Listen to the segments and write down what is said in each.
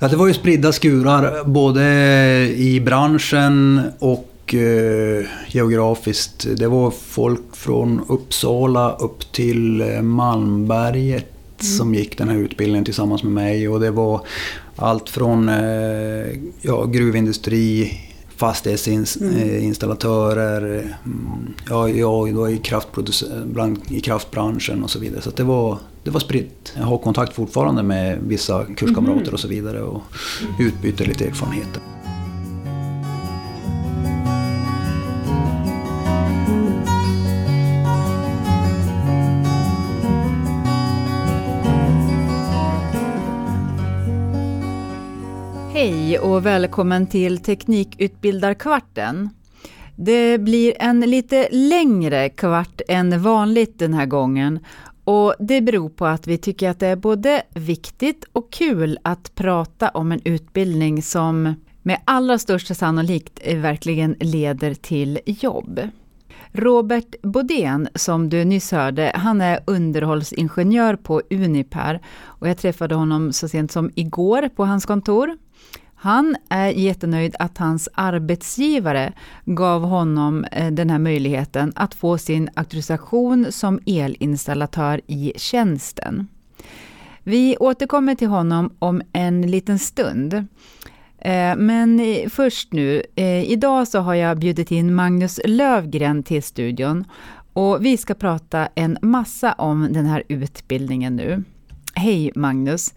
Ja, det var ju spridda skurar både i branschen och eh, geografiskt. Det var folk från Uppsala upp till eh, Malmberget mm. som gick den här utbildningen tillsammans med mig. Och det var allt från eh, ja, gruvindustri, fastighetsinstallatörer, mm. mm. ja, jag då i, bland, i kraftbranschen och så vidare. Så det, var, det var spritt. Jag har kontakt fortfarande med vissa kurskamrater mm. och så vidare och utbyter lite erfarenheter. Hej och välkommen till Teknikutbildarkvarten. Det blir en lite längre kvart än vanligt den här gången och det beror på att vi tycker att det är både viktigt och kul att prata om en utbildning som med allra största sannolikhet verkligen leder till jobb. Robert Bodén, som du nyss hörde, han är underhållsingenjör på Uniper och jag träffade honom så sent som igår på hans kontor. Han är jättenöjd att hans arbetsgivare gav honom eh, den här möjligheten att få sin auktorisation som elinstallatör i tjänsten. Vi återkommer till honom om en liten stund. Eh, men eh, först nu, idag så har jag bjudit in Magnus Lövgren till studion och vi ska prata en massa om den här utbildningen nu. Hej Magnus!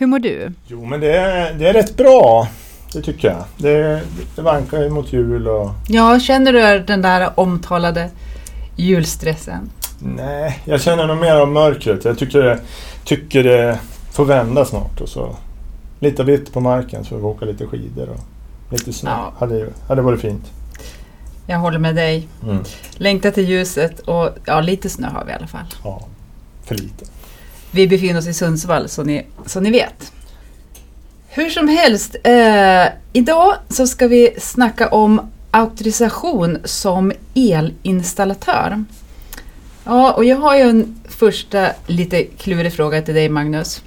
Hur mår du? Jo, men det är, det är rätt bra. Det tycker jag. Det, det vankar ju mot jul och... Ja, känner du den där omtalade julstressen? Nej, jag känner nog mer av mörkret. Jag tycker det, tycker det får vända snart och så lite vitt på marken så vi åka lite skidor och lite snö. Ja. Hade, hade varit fint. Jag håller med dig. Mm. Längtar till ljuset och ja, lite snö har vi i alla fall. Ja, för lite. Vi befinner oss i Sundsvall så ni, så ni vet. Hur som helst, eh, idag så ska vi snacka om auktorisation som elinstallatör. Ja, och jag har ju en första lite klurig fråga till dig Magnus.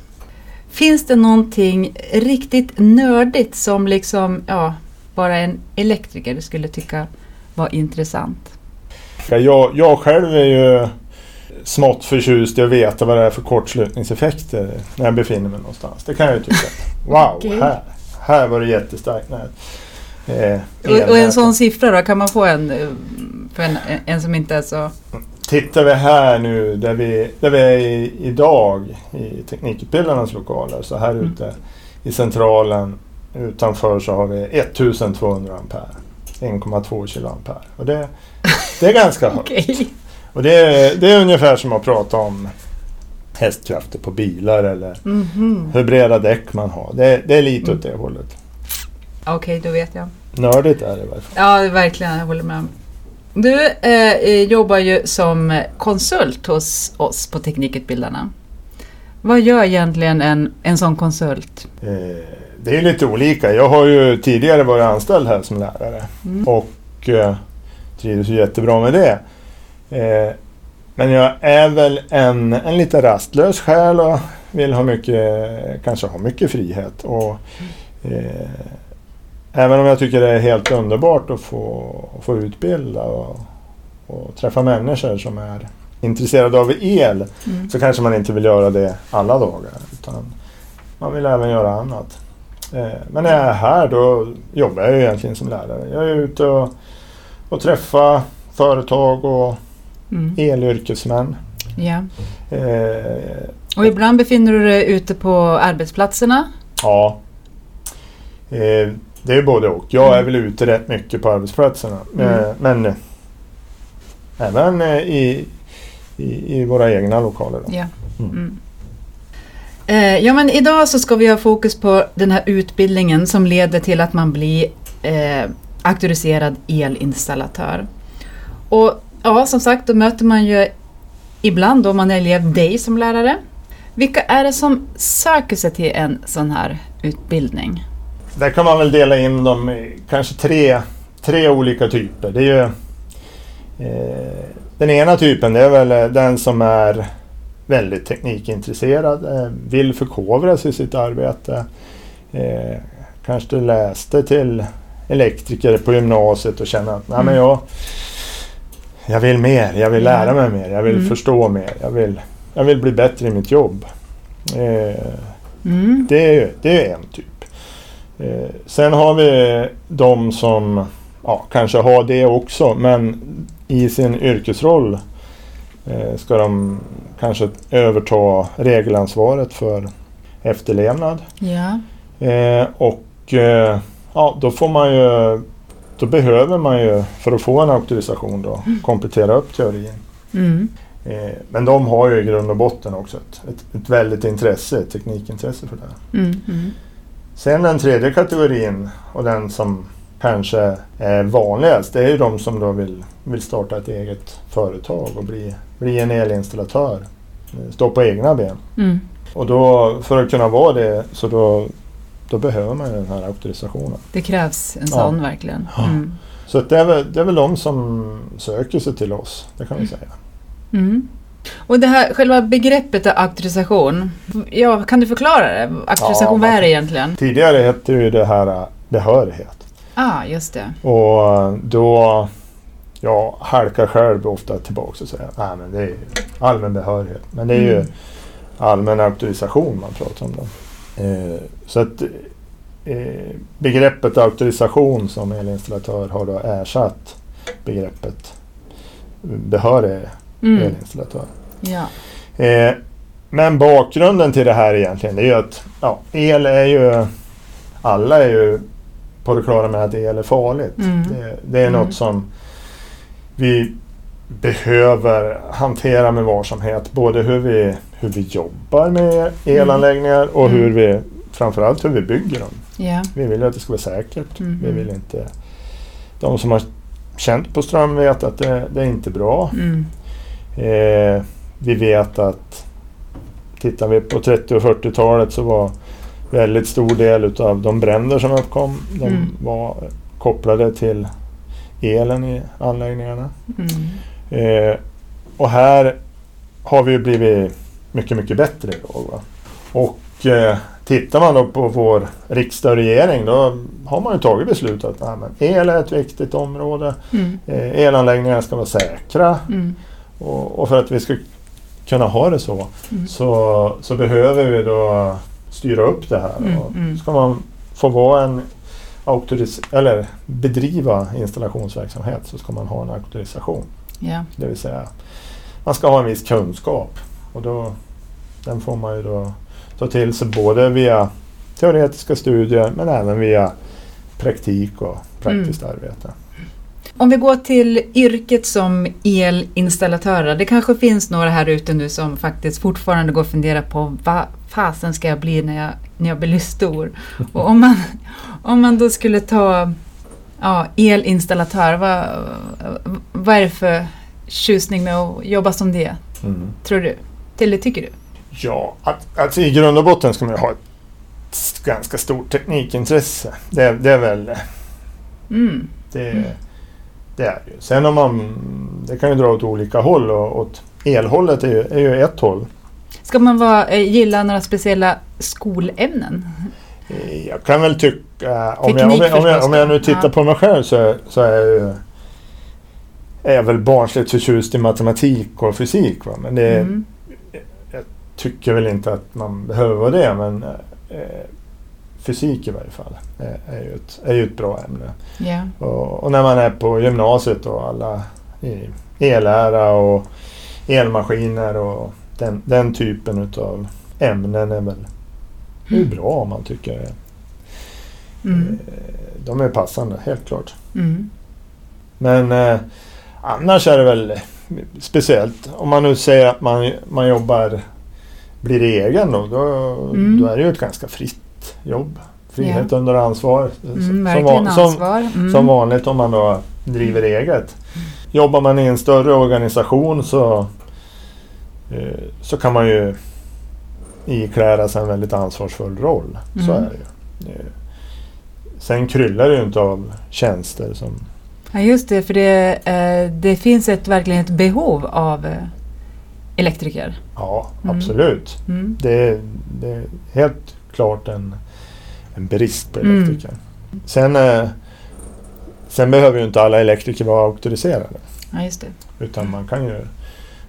Finns det någonting riktigt nördigt som liksom, ja, bara en elektriker skulle tycka var intressant? Jag, jag själv är ju smått förtjust i att veta vad det är för kortslutningseffekter när jag befinner mig någonstans. Det kan jag ju tycka. Wow, okay. här, här var det jättestarkt nät. Eh, och, och, en sån siffra då, kan man få en eh, för en, en som inte är så... Tittar vi här nu där vi, där vi är i, idag i Teknikutbildarnas lokaler så här mm. ute i centralen utanför så har vi 1200 ampere. 1,2 kiloampere. Och det, det är ganska högt. okay. Och det är, det är ungefär som att prata om hästkrafter på bilar eller mm -hmm. hur breda däck man har. Det, det är lite mm. åt det hållet. Okej, okay, då vet jag. Nördigt är det fall. Ja, verkligen. Jag håller med. Du eh, jobbar ju som konsult hos oss på Teknikutbildarna. Vad gör egentligen en, en sån konsult? Eh, det är lite olika. Jag har ju tidigare varit anställd här som lärare mm. och eh, trivs jättebra med det. Eh, men jag är väl en, en lite rastlös själ och vill ha mycket, kanske ha mycket frihet. Och, eh, även om jag tycker det är helt underbart att få, få utbilda och, och träffa människor som är intresserade av el mm. så kanske man inte vill göra det alla dagar. Utan man vill även göra annat. Eh, men när jag är här då jobbar jag egentligen som lärare. Jag är ute och, och träffar företag och mm. elyrkesmän. Ja. Eh, och ibland befinner du dig ute på arbetsplatserna? Ja. Eh, det är både och. Jag mm. är väl ute rätt mycket på arbetsplatserna. Mm. Eh, men eh, även eh, i, i, i, våra egna lokaler. Ja. Mm. mm. Eh, ja men idag så ska vi ha fokus på den här utbildningen som leder till att man blir auktoriserad elinstallatör. Och Ja, som sagt, då möter man ju ibland om man är elev dig som lärare. Vilka är det som söker sig till en sån här utbildning? Där kan man väl dela in dem i kanske tre, tre olika typer. Det är ju, eh, den ena typen det är väl den som är väldigt teknikintresserad, eh, vill förkovra sig i sitt arbete, eh, kanske läste till elektriker på gymnasiet och känner att Nej, men Mm. jag, jag vill mer, jag vill lära mig mer, jag vill Mm. förstå mer, jag vill, jag vill bli bättre i mitt jobb. Eh, Mm. det är det är en typ. Eh, sen har vi de som ja, kanske har det också men i sin yrkesroll eh, ska de kanske överta regelansvaret för efterlevnad. Ja. Eh, och eh, ja, då får man ju då behöver man ju för att få en auktorisation då komplettera upp teorin. Mm. Eh, men de har ju i grund och botten också ett, ett, ett väldigt intresse, ett teknikintresse för det. Mm. Mm. Sen den tredje kategorin och den som kanske är vanligast, det är ju de som då vill, vill starta ett eget företag och bli, bli en elinstallatör. Eh, Stå på egna ben. Mm. Och då för att kunna vara det så då, då behöver man ju den här auktorisationen. Det krävs en sån verkligen. Ja. Mm. Så det, är väl, det är väl de som söker sig till oss, det kan vi säga. Mm. Och det här själva begreppet auktorisation, ja, kan du förklara det? Auktorisation, Ja, vad är det egentligen? Tidigare hette ju det här äh, behörighet. ah, just det. Och då jag halkar själv ofta tillbaka och säger att men det är ju allmän behörighet. Men det är ju Mm. allmän auktorisation man pratar om. Då. Eh, så att eh, begreppet auktorisation som elinstallatör har då ersatt begreppet behörig Mm. elinstallatör. Ja. Eh, men bakgrunden till det här egentligen det är ju att ja, el är ju alla är ju på det klara med att el är farligt. Mm. Det, det är Mm. något som vi behöver hantera med varsamhet. Både hur vi, hur vi jobbar med elanläggningar och Mm. hur vi framförallt hur vi bygger dem. Ja. Vi vill att det ska vara säkert. Mhm. Vi vill inte... De som har känt på ström vet att det, det är inte bra. Mm. Eh, vi vet att tittar vi på 30 och 40-talet så var väldigt stor del utav de bränder som uppkom de Mm. var kopplade till elen i anläggningarna. Mm. Eh, och här har vi ju blivit mycket, mycket bättre idag. Va? Och eh, tittar man då på vår riksdag och regering då har man ju tagit beslut att nej, men el är ett viktigt område. Mm. Eh, elanläggningarna ska vara säkra. Mm. Och, och för att vi ska kunna ha det så, Mm. så, så behöver vi då styra upp det här. Mm, Och mm. Ska man få vara en auktoris eller bedriva installationsverksamhet så ska man ha en auktorisation. Ja. Det vill säga man ska ha en viss kunskap och då, den får man ju då ta till sig både via teoretiska studier men även via praktik och praktiskt Mm. arbete. Om vi går till yrket som elinstallatörer. Det kanske finns några här ute nu som faktiskt fortfarande går och funderar på vad fasen ska jag bli när jag, när jag blir stor? Och om man, om man då skulle ta ja, elinstallatör, vad, vad är det för tjusning med att jobba som det? Mm. Tror du? Eller tycker du? Ja, att, alltså i grund och botten ska man ju ha ett ganska stort teknikintresse. Det, det är väl Mm. det, Mm. det är ju. Sen om man, det kan ju dra åt olika håll och åt elhållet är ju, är ju ett håll. Ska man vara, eh, gilla några speciella skolämnen? Eh, Jag kan väl tycka, om jag, om jag, om jag, om jag nu tittar Ja. på mig själv så, så är jag ju är jag väl barnsligt förtjust i matematik och fysik. Va? Men det Mm. Tycker väl inte att man behöver vara det. Men eh, fysik i varje fall är, är, ju ett, är ju ett bra ämne. Ja. Och, och när man är på gymnasiet och alla i ellära och elmaskiner och den, den typen utav ämnen är väl det är bra om man tycker det. Mm. Eh, De är passande, helt klart. Mm. Men eh, annars är det väl speciellt om man nu säger att man, man jobbar, blir egen då, då, Mm. då är det ju ett ganska fritt jobb. Frihet Ja. under ansvar. Mm, som, verkligen som, ansvar. Mm. som vanligt om man då driver eget. Jobbar man i en större organisation så, eh, så kan man ju ikläda sig en väldigt ansvarsfull roll. Så Mm. är det ju. Eh, Sen kryllar det ju inte av tjänster som... Ja, just det, för det, eh, det finns ett, verkligen ett behov av elektriker. Ja, Mm. absolut. Mm. Det, det är helt klart en en brist på elektriker. Mm. Sen, eh, sen behöver ju inte alla elektriker vara auktoriserade. Ja, just det. Utan man kan ju,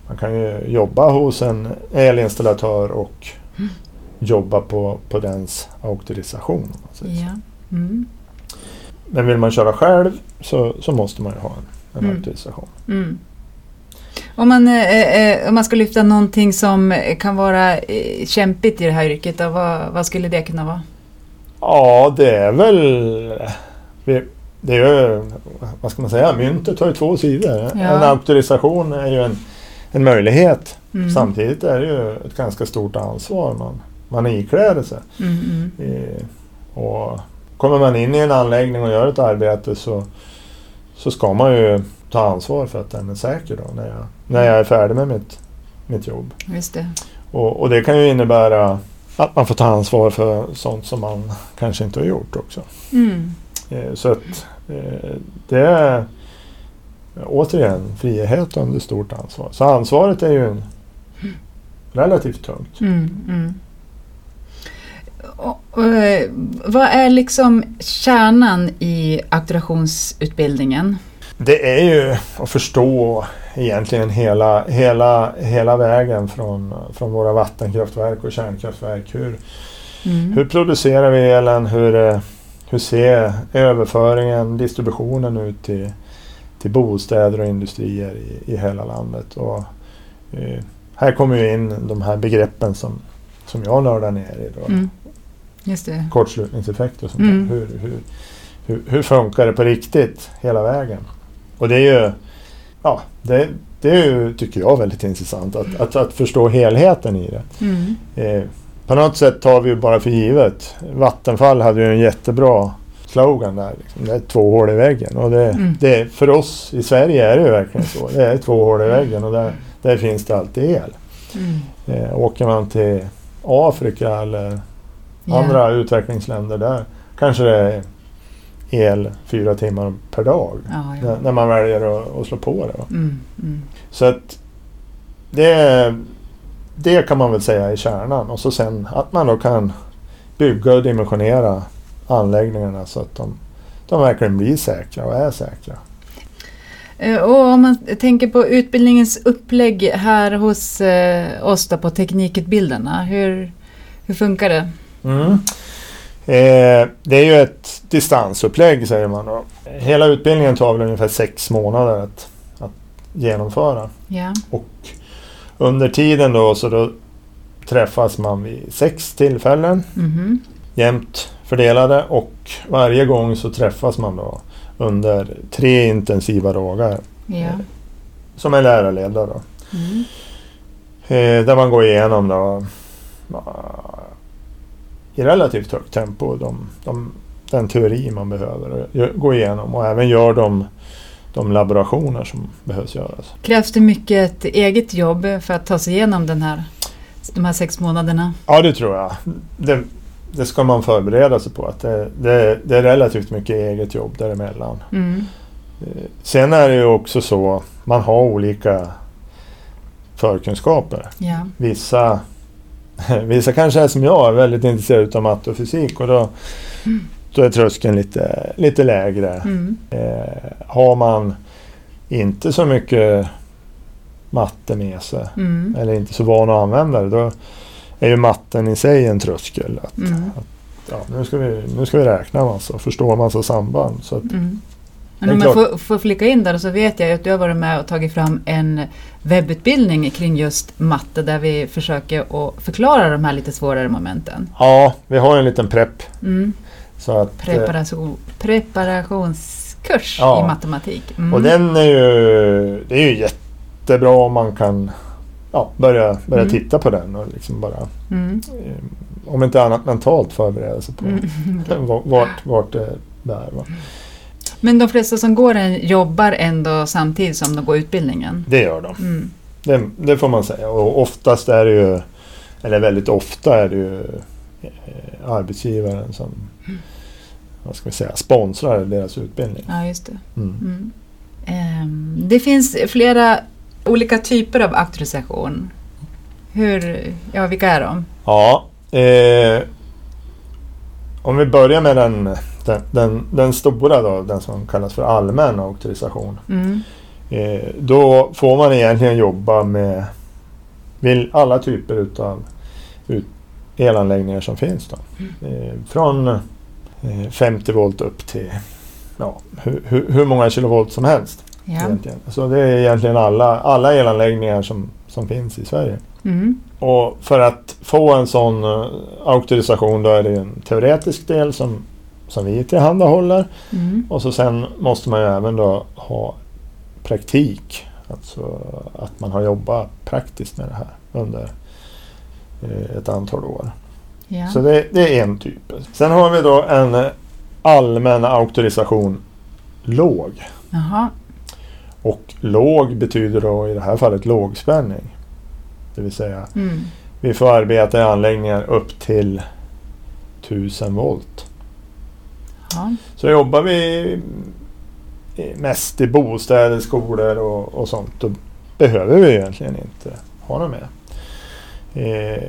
man kan ju jobba hos en elinstallatör och mm. jobba på, på dens auktorisation. Ja. Mm. Men vill man köra själv så, så måste man ju ha en, en mm. auktorisation. Om man, eh, eh, om man ska lyfta någonting som kan vara eh, kämpigt i det här yrket, då, vad, vad skulle det kunna vara? Ja, det är väl... Det är ju, vad ska man säga, myntet har ju två sidor. Ja. En auktorisation är ju en, en möjlighet. Mm. Samtidigt är det ju ett ganska stort ansvar man, man ikläder sig. Mm, mm. och kommer man in i en anläggning och gör ett arbete så, så ska man ju ta ansvar för att den är säker då när jag, när jag är färdig med mitt, mitt jobb. Just det. Och, och det kan ju innebära att man får ta ansvar för sånt som man kanske inte har gjort också. Mm. Eh, så att eh, det är återigen frihet under stort ansvar. Så ansvaret är ju relativt tungt. Mm, mm. Och, och, eh, vad är liksom kärnan i auktorisationsutbildningen? Det är ju att förstå egentligen hela, hela, hela vägen från, från våra vattenkraftverk och kärnkraftverk. Hur, mm. hur producerar vi elen? Hur, eh, hur ser överföringen, distributionen ut till, till bostäder och industrier i, i hela landet? Och, eh, här kommer ju in de här begreppen som, som jag nördar ner i. Då. Mm. Just det. Kortslutningseffekt och sånt mm. hur, hur, hur, hur, funkar det på riktigt hela vägen? Och det är ju, ja, det, det är ju, tycker jag, väldigt intressant att, att, att förstå helheten i det. Mm. Eh, på något sätt tar vi ju bara för givet. Vattenfall hade ju en jättebra slogan där. Liksom. Det är två hål i väggen. Och det, mm. det, för oss i Sverige är det ju verkligen så. Det är två hål i väggen och där, där finns det alltid el. Mm. Eh, åker man till Afrika eller yeah. andra utvecklingsländer där kanske det är el fyra timmar per dag. Ja, ja. När, när, man väljer att, att slå på det. Mm, mm. Så att det, det kan man väl säga är kärnan. Och så sen att man då kan bygga och dimensionera anläggningarna så att de, de verkligen blir säkra och är säkra. Eh, och om man tänker på utbildningens upplägg här hos eh, oss på Teknikutbildarna, hur, hur funkar det? Mm. Eh, det är ju ett distansupplägg säger man då. Hela utbildningen tar väl ungefär sex månader att, att genomföra. Yeah. Och under tiden då så då träffas man vid sex tillfällen. Mm -hmm. Jämnt fördelade och varje gång så träffas man då under tre intensiva dagar. Yeah. Som är lärarledda då. Mm. Eh, där man går igenom då i relativt högt tempo de, de, den teori man behöver gå igenom och även gör de, de laborationer som behövs göras. Krävs det mycket ett eget jobb för att ta sig igenom den här, de här sex månaderna? Ja, det tror jag. Det, det ska man förbereda sig på. att det, det, det är relativt mycket eget jobb däremellan. Mm. Eh, sen är det ju också så man har olika förkunskaper. Ja. Vissa Vissa kanske är som jag, är väldigt intresserade av matte och fysik och då, mm. då är tröskeln lite, lite lägre. Mm. Eh, har man inte så mycket matte med sig mm. eller inte så van att använda det då är ju matten i sig en tröskel. Att, mm. att ja, nu, ska vi, nu ska vi räkna massa och förstå massa samband. Så att, mm. Men om jag får, får flika in där så vet jag att du har varit med och tagit fram en webbutbildning kring just matte där vi försöker att förklara de här lite svårare momenten. Ja, vi har en liten prepp. Mm. Så att, Preparation, preparationskurs ja. i matematik. Mm. Och den är ju, det är ju jättebra om man kan ja, börja, börja mm. titta på den och liksom bara mm. eh, om inte annat mentalt förbereda sig på mm. vart, vart det bär. Va? Men de flesta som går den jobbar ändå samtidigt som de går utbildningen? Det gör de. Mm. Det, det, får man säga. Och oftast är det ju, eller väldigt ofta är det ju eh, arbetsgivaren som mm. vad ska vi säga, sponsrar deras utbildning. Ja, just det. Mm. Um, det finns flera olika typer av auktorisation. Hur, ja, vilka är de? Ja, eh, om vi börjar med den, den, den, den stora då, den som kallas för allmän auktorisation. Mm. Eh, då får man egentligen jobba med alla typer utav ut, elanläggningar som finns. Då. Eh, från eh, 50 volt upp till ja, hur, hur, hur många kilovolt som helst. Ja. Egentligen. Så det är egentligen alla, alla elanläggningar som, som finns i Sverige. Mm. Och för att få en sån uh, auktorisation då är det en teoretisk del som, som vi tillhandahåller. Mm. Och så sen måste man ju även då ha praktik. Alltså att man har jobbat praktiskt med det här under eh, ett antal år. Ja. Så det, det är en typ. Sen har vi då en allmän auktorisation låg. Jaha. Och låg betyder då i det här fallet lågspänning. Det vill säga Mm. vi får arbeta i anläggningar upp till 1000 volt. Ja. Så jobbar vi mest i bostäder, skolor och, och sånt. Då behöver vi egentligen inte ha något med. Eh,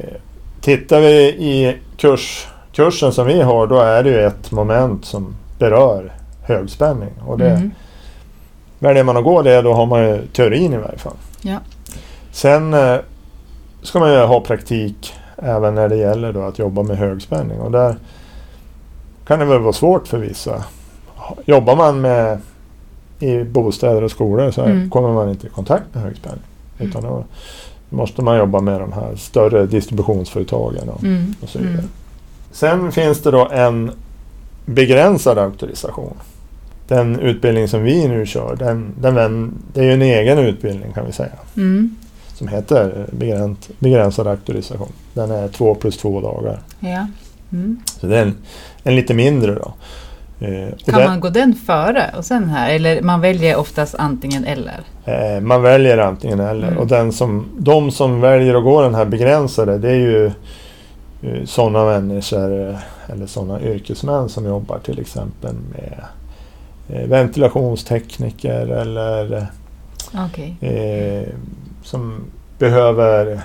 tittar vi i kurs, kursen som vi har då är det ju ett moment som berör högspänning. Och det, Mm. Väljer man att gå det då har man ju teorin i varje fall. Ja. Sen eh, ska man ju ha praktik även när det gäller då att jobba med högspänning. Och där kan det väl vara svårt för vissa. Jobbar man med i bostäder och skolor så Mm. kommer man inte i kontakt med högspänning. Utan då måste man jobba med de här större distributionsföretagen och, Mm. och så vidare. Mm. Sen finns det då en begränsad auktorisation. Den utbildning som vi nu kör, den, den, det är ju en egen utbildning kan vi säga. Mm. Som heter begränsad auktorisation. Den är två plus två dagar. Ja. Mm. Så det är en, en lite mindre då. Eh, Kan den- man gå den före och sen här? Eller man väljer oftast antingen eller? Eh, man väljer antingen eller. Mm. Och den som, de som väljer att gå den här begränsade det är ju eh, sådana människor eh, eller sådana yrkesmän som jobbar till exempel med eh, ventilationstekniker eller Okej. eh, som behöver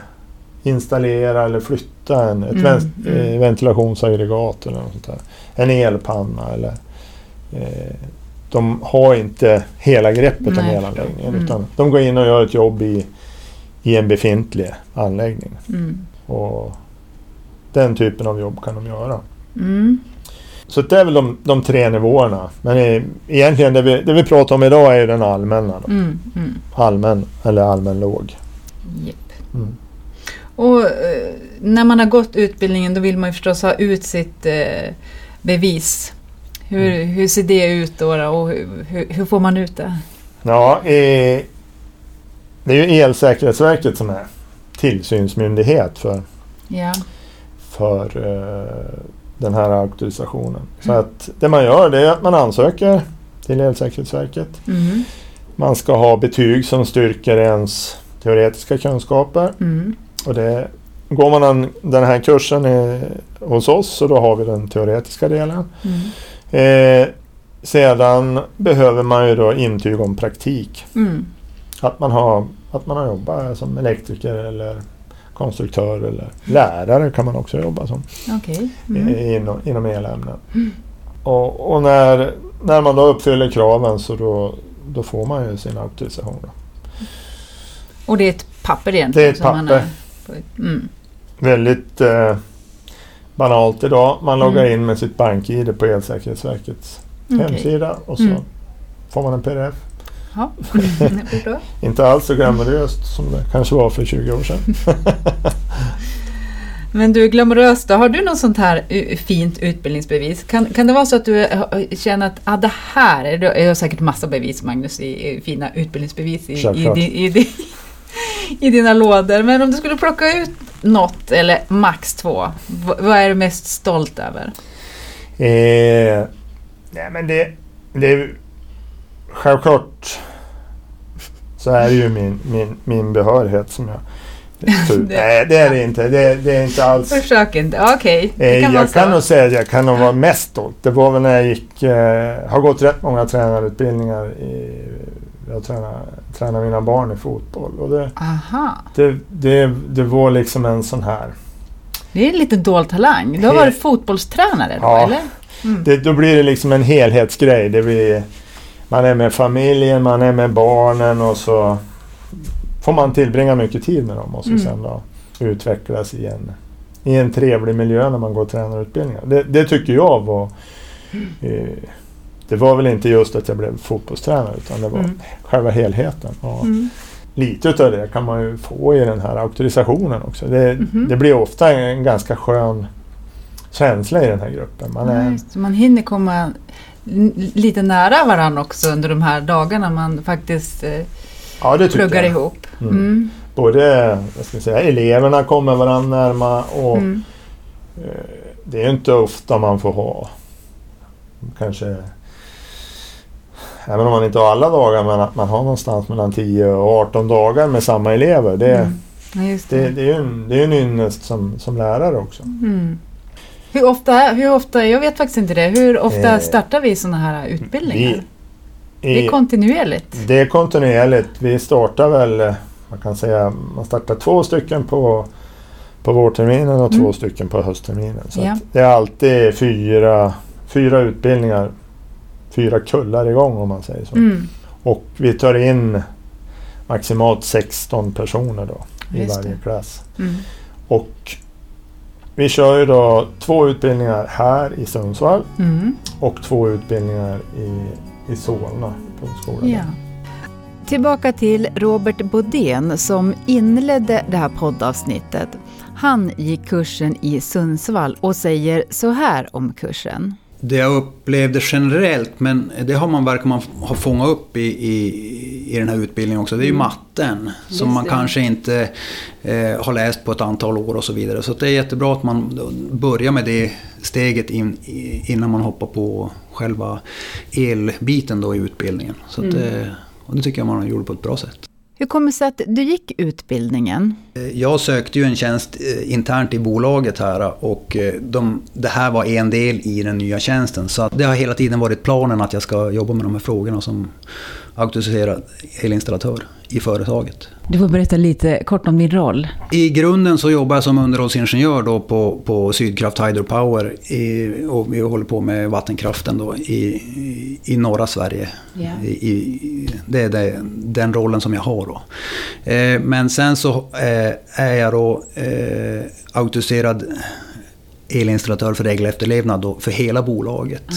installera eller flytta en, ett Mm, ven- mm. eh, ventilationsaggregat eller något sånt där. En elpanna eller eh, de har inte hela greppet om Nej, elanläggningen mm. utan de går in och gör ett jobb i, i en befintlig anläggning. Mm. Och den typen av jobb kan de göra. Mm. Så det är väl de, de tre nivåerna. Men eh, egentligen det vi, det vi pratar om idag är den allmänna. Mm. Allmän eller allmän låg. Japp. Mm. Och eh, när man har gått utbildningen då vill man ju förstås ha ut sitt eh, bevis. Hur, Mm. hur ser det ut då, då och hur, hur, får man ut det? Ja, eh, det är ju Elsäkerhetsverket som är tillsynsmyndighet för, Ja. för eh, den här auktorisationen. Så att det man gör det är att man ansöker till Elsäkerhetsverket. Mm. Man ska ha betyg som styrker ens teoretiska kunskaper. Mm. Och det, går man den, den här kursen i, hos oss så då har vi den teoretiska delen. Mm. Eh, sedan behöver man ju då intyg om praktik. Mm. Att man har, att man har jobbat som elektriker eller konstruktör eller lärare kan man också jobba som Okej. Mm. eh, inom, inom elämnen. Och, och när, när man då uppfyller kraven så då, då får man ju sin auktorisation. Då. Och det är ett papper egentligen? Det är ett som man papper. Är- Mm. Väldigt eh, banalt idag. Man loggar Mm. in med sitt bank-id på Elsäkerhetsverkets Okej. hemsida och så Mm. får man en pdf. Ja. Inte alls så glamoröst som det kanske var för 20 år sedan. Men du, glamorös då, har du något sånt här eh, fint utbildningsbevis? Kan, kan det vara så att du eh, känner att ah, det här är, du har säkert massa bevis Magnus, i, i fina utbildningsbevis i, i, di, i, di, i dina lådor. Men om du skulle plocka ut något, eller max två, vad är du mest stolt över? Eh, nej men det, det är självklart så är det ju min, min, min behörighet som jag Nej det är det inte. Det, det är inte alls. Försök inte, okej. det Eh, kan jag kan nog säga att jag kan nog vara mest stolt. Det var väl när jag gick, eh, har gått rätt många tränarutbildningar. I, jag tränar, tränar mina barn i fotboll. Och det, Aha. det, det, det var liksom en sån här Det är en liten dold talang. Du har varit fotbollstränare då, Ja. eller? Mm. Det, då blir det liksom en helhetsgrej. Det blir, man är med familjen, man är med barnen och så får man tillbringa mycket tid med dem och så Mm. sen då utvecklas i en, i en trevlig miljö när man går tränarutbildningar. Det, det tycker jag var... Eh, det var väl inte just att jag blev fotbollstränare utan det var Mm. själva helheten. Och Mm. Lite utav det kan man ju få i den här auktorisationen också. Det, Mhm. det blir ofta en ganska skön känsla i den här gruppen. Man är, just man hinner komma lite nära varandra också under de här dagarna man faktiskt eh, ja, det pluggar jag. ihop. Mm. Mm. Både vad ska jag säga, eleverna kommer varandra närma och Mm. eh, det är inte ofta man får ha kanske Även om man inte har alla dagar men att man har någonstans mellan 10 och 18 dagar med samma elever. Det, Mm. Ja, det, det. det är ju en, det är en ynnest som, som lärare också. Mm. Hur ofta, hur ofta, jag vet faktiskt inte det, hur ofta Eh, startar vi sådana här utbildningar? Vi, det är kontinuerligt. Det är kontinuerligt. Vi startar väl, eh, man kan säga, man startar två stycken på, på vårterminen och Mm. två stycken på höstterminen. Så Ja. det är alltid fyra, fyra utbildningar, fyra kullar igång om man säger så. Mm. Och vi tar in maximalt 16 personer då i Just varje det. klass. Mm. Och vi kör ju då två utbildningar här i Sundsvall Mm. och två utbildningar i, i Solna på skolan. Ja. Tillbaka till Robert Bodén som inledde det här poddavsnittet. Han gick kursen i Sundsvall och säger så här om kursen. Det jag upplevde generellt, men det har man verkar man ha fångat upp i, i, i den här utbildningen också, det är ju Mm. matten. Just Som man det. kanske inte eh, har läst på ett antal år och så vidare. Så det är jättebra att man börjar med det steget in, innan man hoppar på själva elbiten då i utbildningen. Så att, Mm. eh, och det tycker jag man gjorde på ett bra sätt. Hur kommer det sig att du gick utbildningen? Eh, jag sökte ju en tjänst eh, internt i bolaget här eh, och de, det här var en del i den nya tjänsten. Så att det har hela tiden varit planen att jag ska jobba med de här frågorna som auktoriserad elinstallatör i företaget. Du får berätta lite kort om din roll. I grunden så jobbar jag som underhållsingenjör då på, på Sydkraft Hydropower i, och vi håller på med vattenkraften då i, i, norra Sverige. Ja. I, det är det, den rollen som jag har då. Eh, men sen så eh, är jag då eh, auktoriserad elinstallatör för regelefterlevnad då för hela bolaget.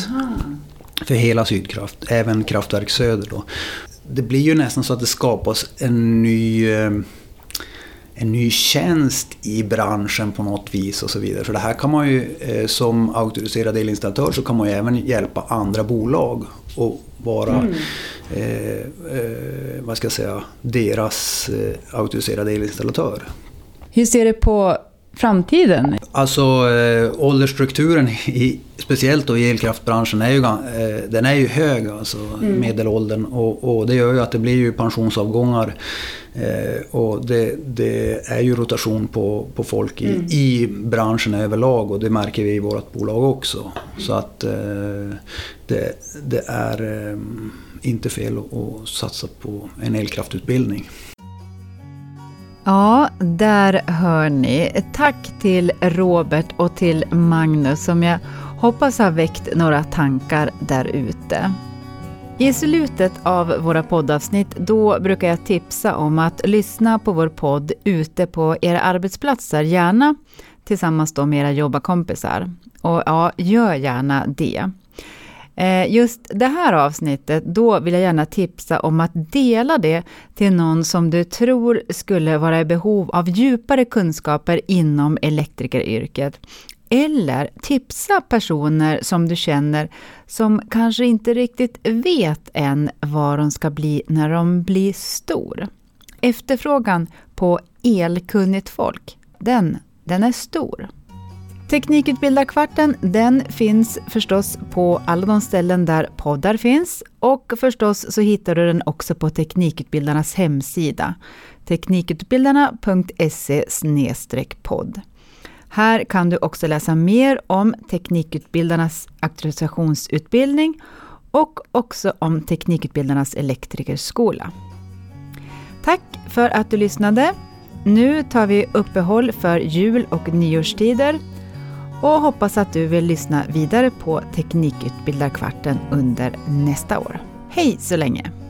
För hela Sydkraft, även Kraftverk Söder då. Det blir ju nästan så att det skapas en ny eh, en ny tjänst i branschen på något vis och så vidare. För det här kan man ju eh, som auktoriserad elinstallatör så kan man ju även hjälpa andra bolag och vara eh, eh, vad ska jag säga, deras eh, auktoriserade elinstallatör. Hur ser du på framtiden? Alltså eh, åldersstrukturen, i, speciellt då i elkraftbranschen, är ju, eh, den är ju hög, alltså medelåldern. Och, och det gör ju att det blir ju pensionsavgångar. Eh, och det, det är ju rotation på, på folk i, i branschen överlag och det märker vi i vårt bolag också. Så att eh, det, det är eh, inte fel att satsa på en elkraftutbildning. Ja, där hör ni. Tack till Robert och till Magnus som jag hoppas har väckt några tankar där ute. I slutet av våra poddavsnitt då brukar jag tipsa om att lyssna på vår podd ute på era arbetsplatser, gärna tillsammans då med era jobbarkompisar. Och ja, gör gärna det. Eh, just det här avsnittet, då vill jag gärna tipsa om att dela det till någon som du tror skulle vara i behov av djupare kunskaper inom elektrikeryrket. Eller tipsa personer som du känner som kanske inte riktigt vet än vad de ska bli när de blir stor. Efterfrågan på elkunnigt folk, den, den är stor. Teknikutbildarkvarten den finns förstås på alla de ställen där poddar finns och förstås så hittar du den också på Teknikutbildarnas hemsida teknikutbildarna.se podd. Här kan du också läsa mer om Teknikutbildarnas auktorisationsutbildning och också om Teknikutbildarnas elektrikerskola. Tack för att du lyssnade. Nu tar vi uppehåll för jul och nyårstider och hoppas att du vill lyssna vidare på Teknikutbildarkvarten under nästa år. Hej så länge!